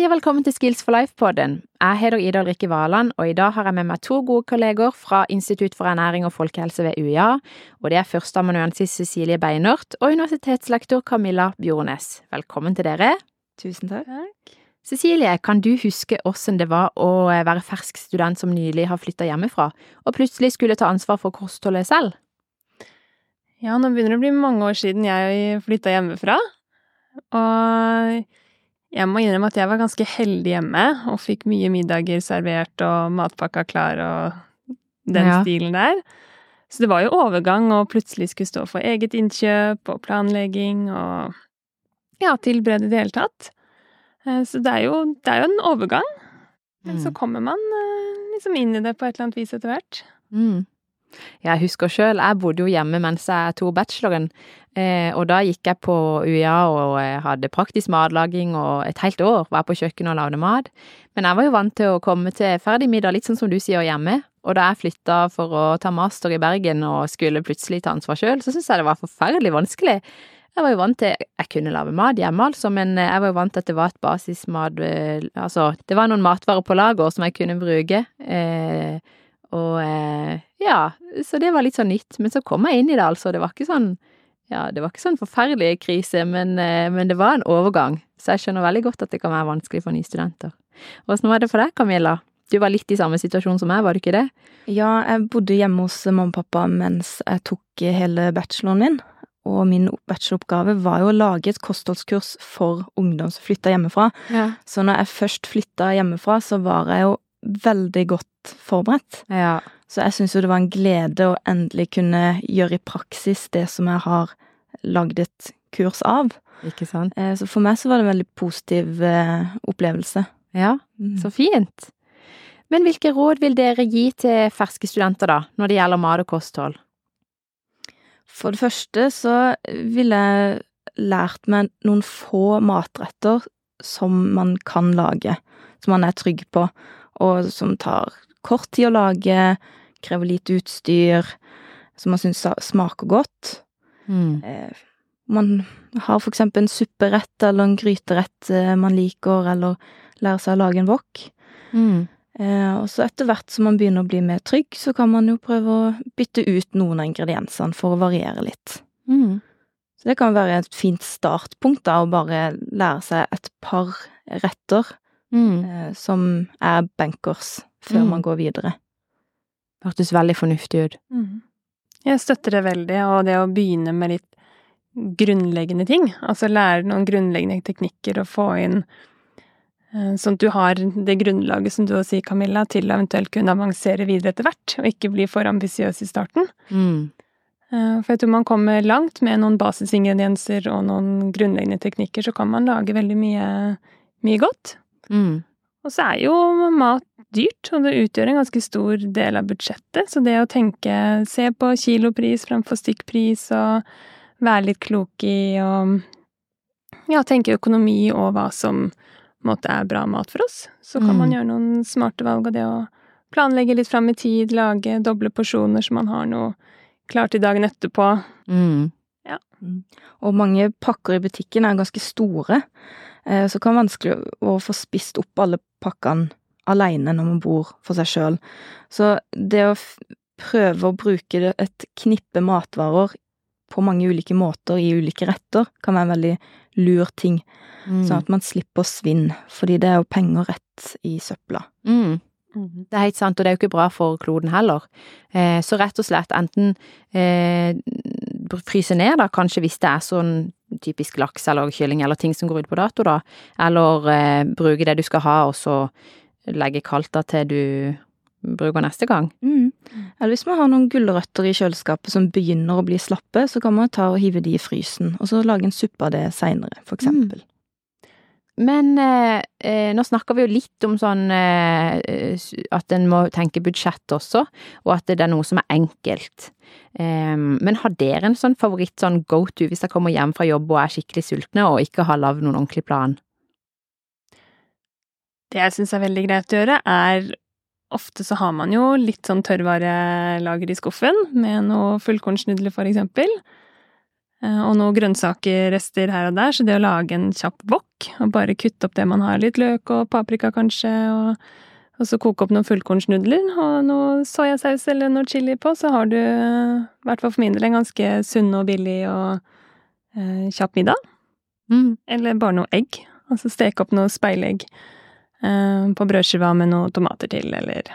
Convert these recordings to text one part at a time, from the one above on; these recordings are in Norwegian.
Hei og velkommen til Skills for life-podden. Jeg heter Ida Ulrikke Valand, og i dag har jeg med meg to gode kolleger fra Institutt for ernæring og folkehelse ved UiA, og det er førsteamanuensis Cecilie Beinert og universitetslektor Camilla Bjornes. Velkommen til dere. Tusen takk. Cecilie, kan du huske åssen det var å være fersk student som nylig har flytta hjemmefra, og plutselig skulle ta ansvar for kostholdet selv? Ja, nå begynner det å bli mange år siden jeg flytta hjemmefra, og jeg må innrømme at jeg var ganske heldig hjemme og fikk mye middager servert og matpakka klar og den Ja. stilen der. Så det var jo overgang å plutselig skulle stå for eget innkjøp og planlegging og ja, tilberede i det hele tatt. Eh, Så det er jo, det er jo en overgang. Men så Mm. kommer man eh, liksom inn i det på et eller annet vis etter hvert. Mm. Jeg husker sjøl, jeg bodde jo hjemme mens jeg tok bacheloren, eh, og da gikk jeg på UiA og eh, hadde praktisk matlaging og et helt år var på kjøkkenet og lagde mat. Men jeg var jo vant til å komme til ferdig middag, litt sånn som du sier hjemme. Og da jeg flytta for å ta master i Bergen og skulle plutselig ta ansvar sjøl, så syntes jeg det var forferdelig vanskelig. Jeg var jo vant til Jeg kunne lage mat hjemme, altså, men eh, jeg var jo vant til at det var et basismat eh, Altså, det var noen matvarer på lager som jeg kunne bruke. Eh, og eh, ja, så det var litt sånn nytt. Men så kom jeg inn i det, altså. Det var ikke sånn ja, det var ikke sånn forferdelig krise, men, eh, men det var en overgang. Så jeg skjønner veldig godt at det kan være vanskelig for nye studenter. Åssen var det for deg, Camilla? Du var litt i samme situasjon som meg, var du ikke det? Ja, jeg bodde hjemme hos mamma og pappa mens jeg tok hele bacheloren min. Og min bacheloroppgave var jo å lage et kostholdskurs for ungdom som flytta hjemmefra. Ja. Så når jeg først flytta hjemmefra, så var jeg jo veldig godt forberedt. Ja. Så jeg syns jo det var en glede å endelig kunne gjøre i praksis det som jeg har lagd et kurs av. Ikke sant? Eh, Så for meg så var det en veldig positiv eh, opplevelse. Ja, Mm. så fint. Men hvilke råd vil dere gi til ferske studenter, da, når det gjelder mat og kosthold? For det første så ville jeg lært meg noen få matretter som man kan lage, som man er trygg på, og som tar kort tid å lage, krever lite utstyr, som man syns smaker godt. Mm. Eh, Man har for eksempel en supperett eller en gryterett eh, man liker, eller lærer seg å lage en wok. Mm. Eh, og så etter hvert som man begynner å bli mer trygg, så kan man jo prøve å bytte ut noen av ingrediensene for å variere litt. Mm. Så det kan være et fint startpunkt, da, å bare lære seg et par retter Mm. eh, som er bankers, før Mm. man går videre. Hørtes veldig fornuftig ut. Mm. Jeg støtter det veldig, og det å begynne med litt grunnleggende ting. Altså lære noen grunnleggende teknikker og få inn eh, Sånn at du har det grunnlaget, som du også sier, Camilla, til å eventuelt kunne avansere videre etter hvert, og ikke bli for ambisiøs i starten. Mm. Eh, For jeg tror man kommer langt med noen basisingredienser og noen grunnleggende teknikker, så kan man lage veldig mye, mye godt. Mm. Og så er jo mat dyrt, og det utgjør en ganske stor del av budsjettet. Så det å tenke Se på kilopris fremfor stykkpris, og være litt klok i og ja, tenke økonomi og hva som måte er bra mat for oss. Så kan Mm. man gjøre noen smarte valg av det å planlegge litt fram i tid, lage doble porsjoner så man har noe klart til dagen etterpå. Mm. Og mange pakker i butikken er ganske store, så det kan være vanskelig å få spist opp alle pakkene aleine når man bor for seg sjøl. Så det å prøve å bruke et knippe matvarer på mange ulike måter i ulike retter, kan være en veldig lur ting, Mm. sånn at man slipper å svinne, fordi det er jo penger rett i søpla. Mm. Det er helt sant, og det er jo ikke bra for kloden heller. Eh, så rett og slett enten eh, fryse ned, da, kanskje hvis det er sånn typisk laks eller kylling eller ting som går ut på dato, da. Eller eh, bruke det du skal ha, og så legge kaldt da til du bruker neste gang. Mm. Eller hvis man har noen gulrøtter i kjøleskapet som begynner å bli slappe, så kan man ta og hive de i frysen, og så lage en suppe av det seinere, for eksempel. Men eh, eh, nå snakker vi jo litt om sånn eh, at en må tenke budsjett også, og at det er noe som er enkelt. Eh, men har dere en sånn favoritt sånn go to hvis dere kommer hjem fra jobb og er skikkelig sultne og ikke har lagd noen ordentlig plan? Det jeg syns er veldig greit å gjøre, er Ofte så har man jo litt sånn tørrvarelager i skuffen, med noe fullkornsnudler, for eksempel. Eh, og noen grønnsakerrester her og der, så det å lage en kjapp wok, og bare kutte opp det man har, litt løk og paprika kanskje, og, og så koke opp noen fullkornsnudler og noe soyasaus eller noe chili på, så har du, i hvert fall for min del, en ganske sunn og billig og eh, kjapp middag. Mm. Eller bare noe egg. Altså steke opp noe speilegg eh, på brødskiva med noen tomater til, eller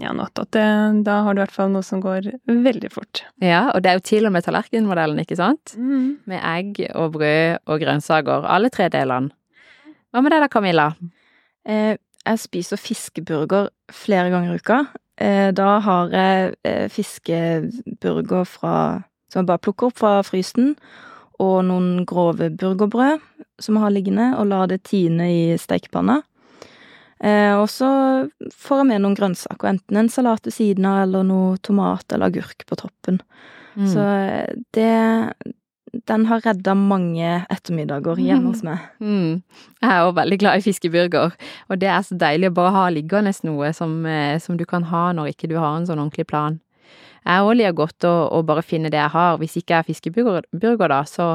ja, not, at det, Da har du i hvert fall noe som går veldig fort. Ja, og det er jo til og med tallerkenmodellen, ikke sant? Mm. Med egg og brød og grønnsaker. Alle tre delene. Hva med deg da, Camilla? Eh, jeg spiser fiskeburger flere ganger i uka. Eh, da har jeg eh, fiskeburger fra Som jeg bare plukker opp fra frysen, og noen grove burgerbrød som jeg har liggende, og lar det tine i stekepanna. Eh, og så får jeg med noen grønnsaker, enten en salat ved siden av, eller noe tomat eller agurk på toppen. Mm. Så det Den har redda mange ettermiddager hjemme hos meg. Mm. Jeg er òg veldig glad i fiskeburger, og det er så deilig å bare ha liggende noe som, eh, som du kan ha når ikke du har en sånn ordentlig plan. Jeg òg liker godt å, å bare finne det jeg har. Hvis ikke jeg er fiskeburger, da, så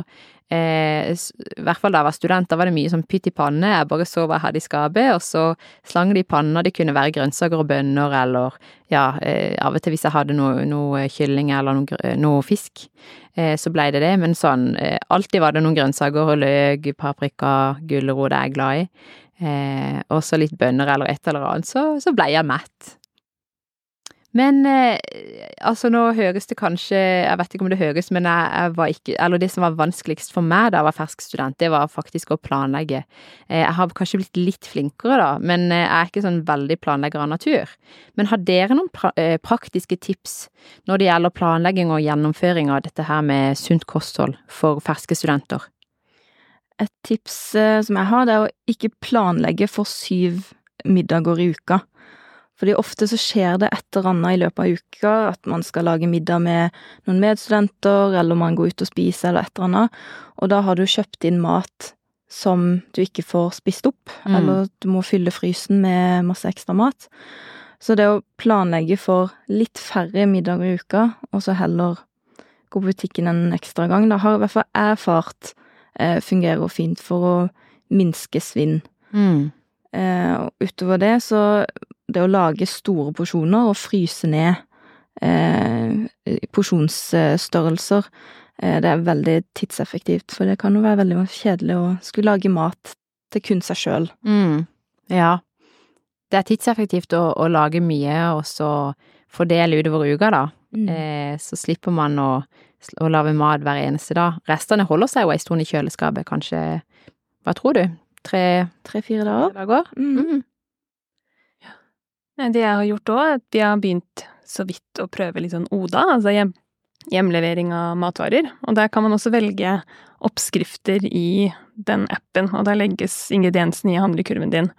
eh, I hvert fall da jeg var student, da var det mye sånn pytt i panne. Jeg bare så hva jeg hadde i skapet, og så slang det i panna. Det kunne være grønnsaker og bønner, eller ja, eh, av og til hvis jeg hadde noe, noe kylling eller noe, noe fisk, eh, så blei det det. Men sånn, eh, alltid var det noen grønnsaker og løk, paprika, gulrot jeg er glad i. Eh, og så litt bønner eller et eller annet, så, så blei jeg mett. Men eh, altså nå høres det kanskje Jeg vet ikke om det høres, men jeg, jeg var ikke Eller det som var vanskeligst for meg da jeg var fersk student, det var faktisk å planlegge. Eh, jeg har kanskje blitt litt flinkere da, men eh, jeg er ikke sånn veldig planlegger av natur. Men har dere noen pra eh, praktiske tips når det gjelder planlegging og gjennomføring av dette her med sunt kosthold for ferske studenter? Et tips eh, som jeg har, det er å ikke planlegge for syv middager i uka. Fordi ofte så skjer det et eller annet i løpet av uka, at man skal lage middag med noen medstudenter, eller man går ut og spiser, eller et eller annet, og da har du kjøpt inn mat som du ikke får spist opp, Mm. eller du må fylle frysen med masse ekstra mat. Så det å planlegge for litt færre middager i uka, og så heller gå på butikken en ekstra gang, da har i hvert fall jeg erfart eh, fungerer fint for å minske svinn. Mm. Eh, utover det, så det å lage store porsjoner og fryse ned eh, porsjonsstørrelser, eh, det er veldig tidseffektivt, for det kan jo være veldig kjedelig å skulle lage mat til kun seg sjøl. Mm. Ja. Det er tidseffektivt å, å lage mye, og så fordele utover uka, da. Mm. Eh, så slipper man å, å lage mat hver eneste dag. Restene holder seg jo ei stund i kjøleskapet, kanskje, hva tror du, tre Tre-fire dager. dager? Mm. Mm. Nei, Det jeg har gjort òg, er at vi har begynt så vidt å prøve litt sånn ODA, altså hjem, hjemlevering av matvarer. Og der kan man også velge oppskrifter i den appen, og der legges ingrediensene i handlekurven din.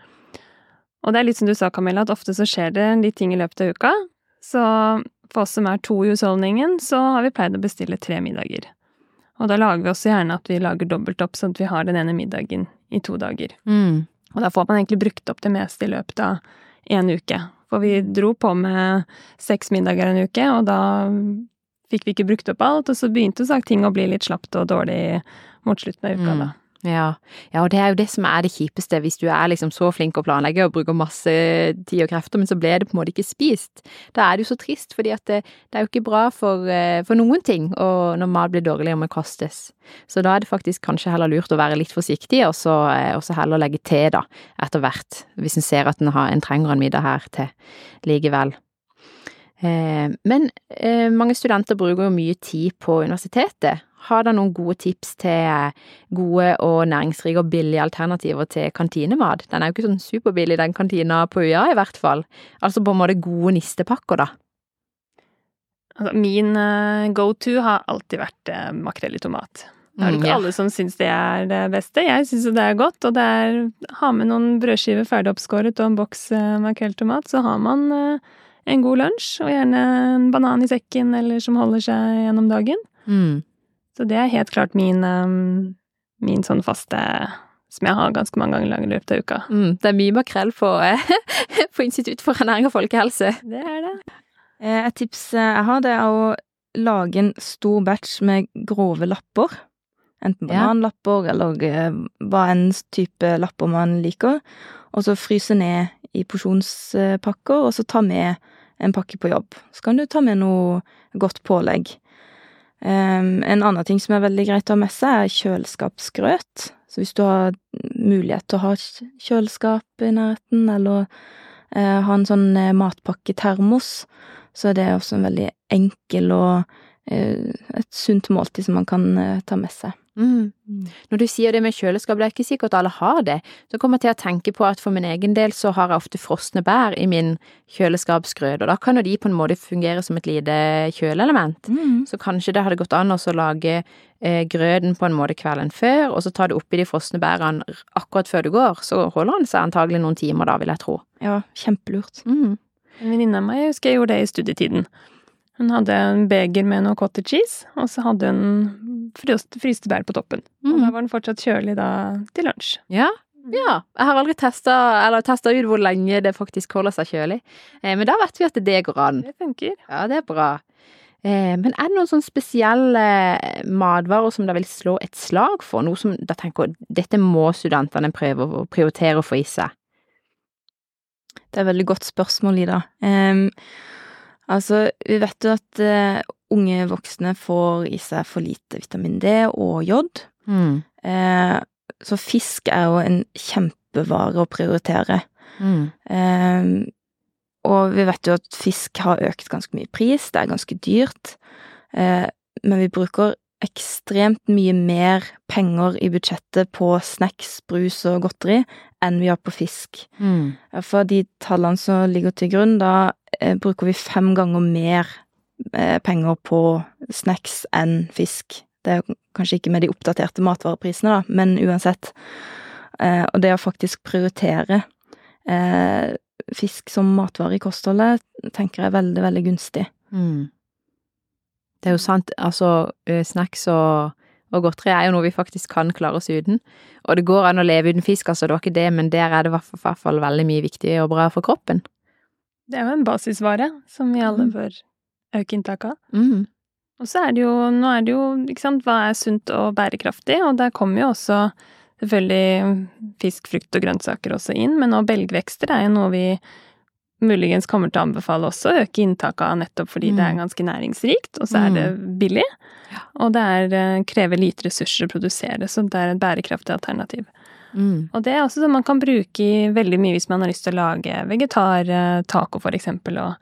Og det er litt som du sa, Camilla, at ofte så skjer det litt ting i løpet av uka. Så for oss som er to i husholdningen, så har vi pleid å bestille tre middager. Og da lager vi også gjerne at vi lager dobbelt opp, sånn at vi har den ene middagen i to dager. Mm. Og da får man egentlig brukt opp det meste i løpet av en uke. For vi dro på med seks middager en uke, og da fikk vi ikke brukt opp alt, og så begynte sagt ting å bli litt slapt og dårlig mot slutten av uka, Mm. da. Ja. ja, og det er jo det som er det kjipeste, hvis du er liksom så flink å planlegge og bruker masse tid og krefter, men så ble det på en måte ikke spist. Da er det jo så trist, fordi at det, det er jo ikke bra for, eh, for noen ting når mat blir dårlig og må kastes. Så da er det faktisk kanskje heller lurt å være litt forsiktig, og så, eh, og så heller legge til, da, etter hvert, hvis en ser at en, har, en trenger en middag her til likevel. Eh, men mange studenter bruker jo mye tid på universitetet. Har dere noen gode tips til gode og næringsrike og billige alternativer til kantinemat? Den er jo ikke sånn superbillig, den kantina på UiA i hvert fall. Altså på en måte gode nistepakker, da. Altså, min eh, go to har alltid vært uh, makrell i tomat. Det er det jo ikke alle som syns det er det beste. Jeg syns jo det er godt, og det er Ha med noen brødskiver ferdig oppskåret og en boks makrelltomat, så har man eh, en god lunsj, og gjerne en banan i sekken eller som holder seg gjennom dagen. Mm. Så det er helt klart min, um, min sånn faste som jeg har ganske mange ganger i løpet av uka. Mm. Det er mye makrell på, eh, på Institutt for ernæring og folkehelse. Det er det. Eh, Et tips eh, jeg har, det er å lage en stor batch med grove lapper. Enten Ja. bananlapper eller eh, hva enn type lapper man liker. Og så fryse ned i porsjonspakker, og så ta med en pakke på jobb. Så kan du ta med noe godt pålegg. Em, en annen ting som er veldig greit å ha med seg, er kjøleskapsgrøt. Så hvis du har mulighet til å ha kjøleskap i nærheten, eller uh, ha en sånn eh, matpakketermos, så er det også en veldig enkel og uh, et sunt måltid som man kan uh, ta med seg. Mm. Når du sier det med kjøleskap, det er ikke sikkert alle har det. Så kommer jeg til å tenke på at for min egen del så har jeg ofte frosne bær i min kjøleskapsgrøt, og da kan jo de på en måte fungere som et lite kjøleelement. Så kanskje det hadde gått an å lage eh, grøten på en måte kvelden før, og så ta det oppi de frosne bærene akkurat før du går, så holder den seg antagelig noen timer da, vil jeg tro. Ja, kjempelurt. Mm. En venninne av meg jeg husker jeg gjorde det i studietiden. Hun hadde en beger med noe cottage cheese, og så hadde hun fryste, fryste bær på toppen. Og da Mm. var den fortsatt kjølig da til lunsj. Ja, ja. Jeg har aldri testa, ut hvor lenge det faktisk holder seg kjølig, eh, men da vet vi at det går an. Det funker. Ja, det er bra. Eh, men er det noen sånne spesielle eh, matvarer som dere vil slå et slag for? Noe som dere tenker dette må studentene prøve å prioritere å få i seg? Det er et veldig godt spørsmål, Ida. Em, altså, vi vet jo at uh, unge voksne får i seg for lite vitamin D og jod. Mm. Uh, så fisk er jo en kjempevare å prioritere. Mm. Uh, og vi vet jo at fisk har økt ganske mye i pris, det er ganske dyrt. Eh, men vi bruker ekstremt mye mer penger i budsjettet på snacks, brus og godteri enn vi har på fisk. Mm. For de tallene som ligger til grunn, da eh, bruker vi fem ganger mer eh, penger på snacks enn fisk. Det er kanskje ikke med de oppdaterte matvareprisene, da, men uansett. Eh, og det å faktisk prioritere eh, fisk som matvare i kostholdet, tenker jeg er veldig, veldig gunstig. Mm. Det er jo sant, altså snacks og, og godteri er jo noe vi faktisk kan klare oss uten. Og det går an å leve uten fisk, altså det var ikke det, men der er det i hvert fall- veldig mye viktig og bra for kroppen. Det er jo en basisvare som vi alle Mm. bør øke inntaket av. Mm. Og så er det jo, nå er det jo, ikke sant, hva er sunt og bærekraftig, og der kommer jo også selvfølgelig fisk, frukt og grønnsaker også inn, men nå belgvekster er jo noe vi muligens kommer til å anbefale også å øke inntaket av, nettopp fordi det er Mm. ganske næringsrikt, og så er det billig, og det er, eh, krever lite ressurser å produsere, så det er et bærekraftig alternativ. Mm. Og det er også sånn man kan bruke i veldig mye hvis man har lyst til å lage vegetar-taco, for eksempel, og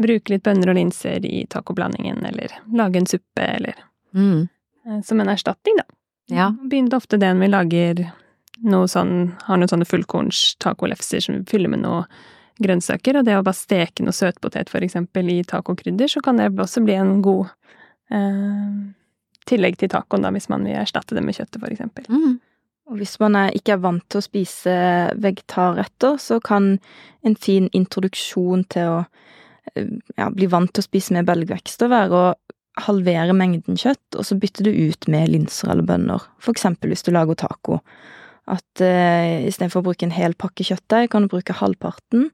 bruke litt bønner og linser i tacoblandingen, eller lage en suppe, eller Mm. eh, som en erstatning, da. Ja. Begynte ofte det når vi lager noe sånn, har noen sånne fullkorns tacolefser som vi fyller med noe grønnsaker, og det å bare steke noe søtpotet, eksempel, i tacokrydder, så kan det også bli en god eh, tillegg til tacoen, da, hvis man vil erstatte det med kjøttet, eksempel. Mm. Og hvis man er, ikke er vant til å spise vegetarretter, så kan en fin introduksjon til å eh, ja, bli vant til å spise mer belgvekster være å halvere mengden kjøtt, og så bytte du ut med linser eller bønner. For eksempel hvis du lager taco. At eh, istedenfor å bruke en hel pakke kjøttdeig, kan du bruke halvparten,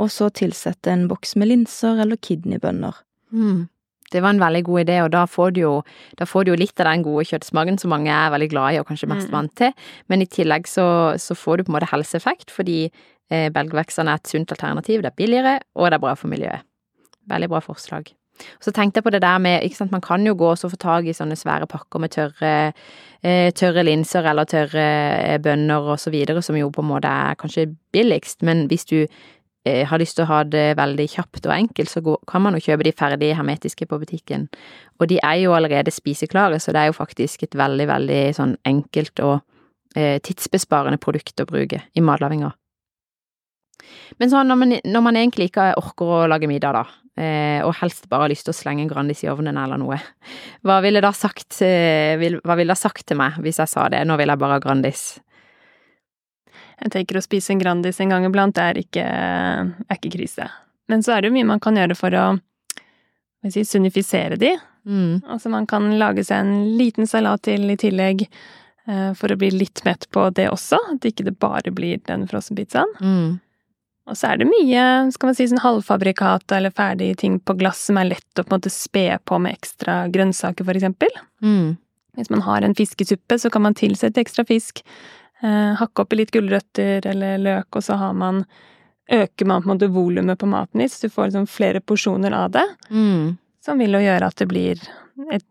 og så tilsette en boks med linser eller kidneybønner. Mm. Det var en veldig god idé, og da får du jo, da får du jo litt av den gode kjøttsmaken som mange er veldig glad i og kanskje mest Mm. vant til, men i tillegg så, så får du på en måte helseeffekt, fordi eh, belgvekstene er et sunt alternativ, det er billigere, og det er bra for miljøet. Veldig bra forslag. Så tenkte jeg på det der med, ikke sant, man kan jo gå og få tak i sånne svære pakker med tørre, eh, tørre linser eller tørre eh, bønner og så videre, som jo på en måte er kanskje billigst, men hvis du eh, har lyst til å ha det veldig kjapt og enkelt, så kan man jo kjøpe de ferdige hermetiske på butikken. Og de er jo allerede spiseklare, så det er jo faktisk et veldig, veldig sånn enkelt og tidsbesparende produkt å bruke i matlaginga. Men sånn når man, når man egentlig ikke orker å lage middag, da, eh, og helst bare har lyst til å slenge en Grandis i ovnen eller noe, hva ville da sagt, eh, vil, hva ville da sagt til meg hvis jeg sa det, nå vil jeg bare ha Grandis? Jeg tenker å spise en Grandis en gang iblant er ikke, er ikke krise. Men så er det jo mye man kan gjøre for å si, sunnifisere de. Mm. Altså man kan lage seg en liten salat til i tillegg eh, for å bli litt mett på det også. At ikke det bare blir den frossenpizzaen. Mm. Og så er det mye skal man si, sånn halvfabrikata eller ferdige ting på glass som er lett å på en måte spe på med ekstra grønnsaker, for eksempel. Mm. Hvis man har en fiskesuppe, så kan man tilsette ekstra fisk. Eh, hakke oppi litt gulrøtter eller løk, og så har man øker man på en måte volumet på maten din, så du får liksom flere porsjoner av det. Mm. Som vil jo gjøre at det blir et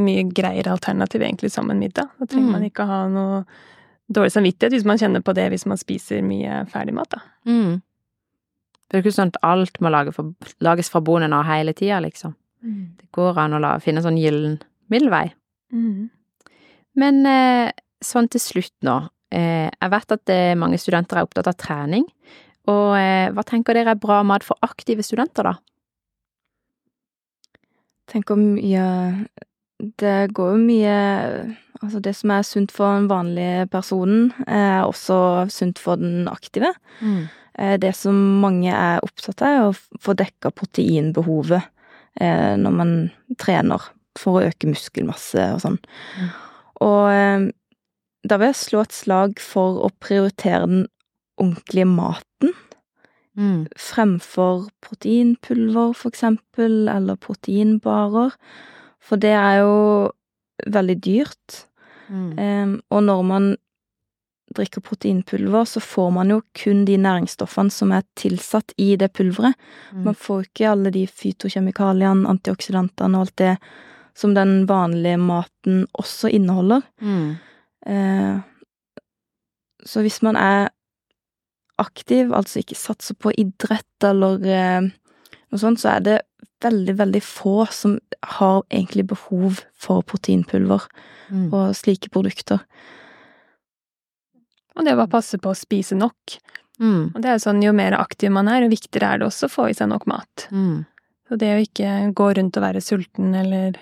mye greiere alternativ egentlig som en middag. Da trenger Mm. man ikke ha noe dårlig samvittighet hvis man kjenner på det hvis man spiser mye ferdigmat, da. Mm. Det er ikke sånn at alt må lage for, lages fra bonden av hele tida, liksom. Det går an å la, finne sånn gyllen middelvei. Men eh, sånn til slutt nå. Eh, jeg vet at eh, mange studenter er opptatt av trening. Og eh, hva tenker dere er bra mat for aktive studenter, da? tenker mye Det går jo mye Altså, det som er sunt for den vanlige personen, er også sunt for den aktive. Eh, Det som mange er opptatt av, er å få dekka proteinbehovet eh, når man trener, for å øke muskelmasse og sånn. Mm. Og eh, da vil jeg slå et slag for å prioritere den ordentlige maten Mm. fremfor proteinpulver, for eksempel, eller proteinbarer. For det er jo veldig dyrt. Mm. Um, og når man drikker proteinpulver, så får man jo kun de næringsstoffene som er tilsatt i det pulveret. Mm. Man får ikke alle de fytokjemikaliene, antioksidantene og alt det som den vanlige maten også inneholder. Mm. Eh, så hvis man er aktiv, altså ikke satser på idrett eller eh, noe sånt, så er det veldig, veldig få som har egentlig behov for proteinpulver Mm. og slike produkter. Og det å bare passe på å spise nok. Mm. Og det er jo sånn, jo mer aktiv man er, jo viktigere er det også å få i seg nok mat. Mm. Så det å ikke gå rundt og være sulten eller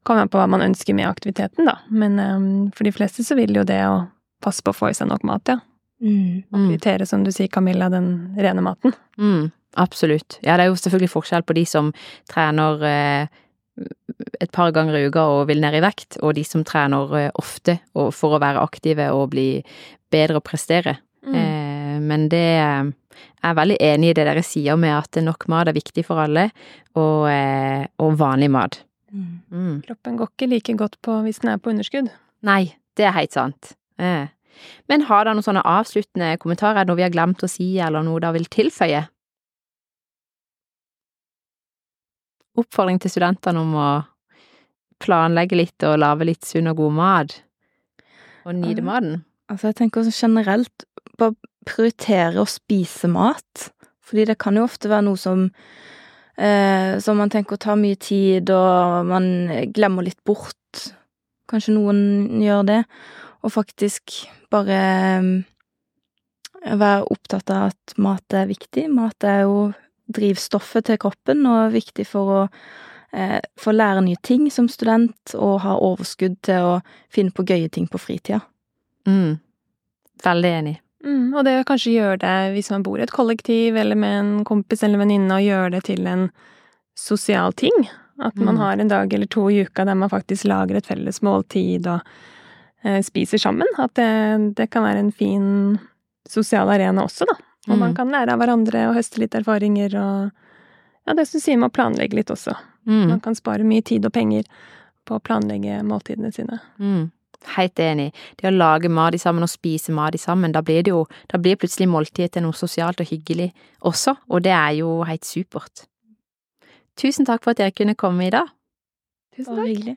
Kommer an på hva man ønsker med aktiviteten, da. Men um, for de fleste så vil jo det å passe på å få i seg nok mat, ja. Mm. Mm. Prioritere, som du sier, Camilla, den rene maten. Mm, absolutt. Ja, det er jo selvfølgelig forskjell på de som trener eh, et par ganger i uka og vil ned i vekt, og de som trener eh, ofte og for å være aktive og bli bedre å prestere. Mm. Eh, men det eh, Jeg er veldig enig i det dere sier med at nok mat er viktig for alle, og, eh, og vanlig mat. Mm. Mm. Kroppen går ikke like godt på hvis den er på underskudd. Nei, det er helt sant. Eh. Men har dere noen sånne avsluttende kommentarer, noe vi har glemt å si, eller noe dere vil tilføye? Oppfordring til studentene om å planlegge litt og lage litt sunn og god mat. Og nyte maten. Altså, jeg tenker også generelt, bare prioritere å spise mat. Fordi det kan jo ofte være noe som eh, som man tenker tar mye tid, og man glemmer litt bort. Kanskje noen gjør det. Og faktisk bare eh, være opptatt av at mat er viktig. Mat er jo drivstoffet til kroppen, og viktig for å eh, få lære nye ting som student, og ha overskudd til å finne på gøye ting på fritida. Mm. Veldig enig. Mm, og det å kanskje gjøre det hvis man bor i et kollektiv eller med en kompis eller venninne, og gjøre det til en sosial ting. At man Mm. har en dag eller to i uka der man faktisk lager et felles måltid og eh, spiser sammen. At det, det kan være en fin sosial arena også, da. Og man Mm. kan lære av hverandre og høste litt erfaringer og Ja, det som sier med å planlegge litt også. Mm. Man kan spare mye tid og penger på å planlegge måltidene sine. Mm. Helt enig. Det å lage mat sammen og spise mat sammen, da blir det jo da blir plutselig måltidet til noe sosialt og hyggelig også, og det er jo helt supert. Tusen takk for at dere kunne komme i dag. Tusen takk. hyggelig.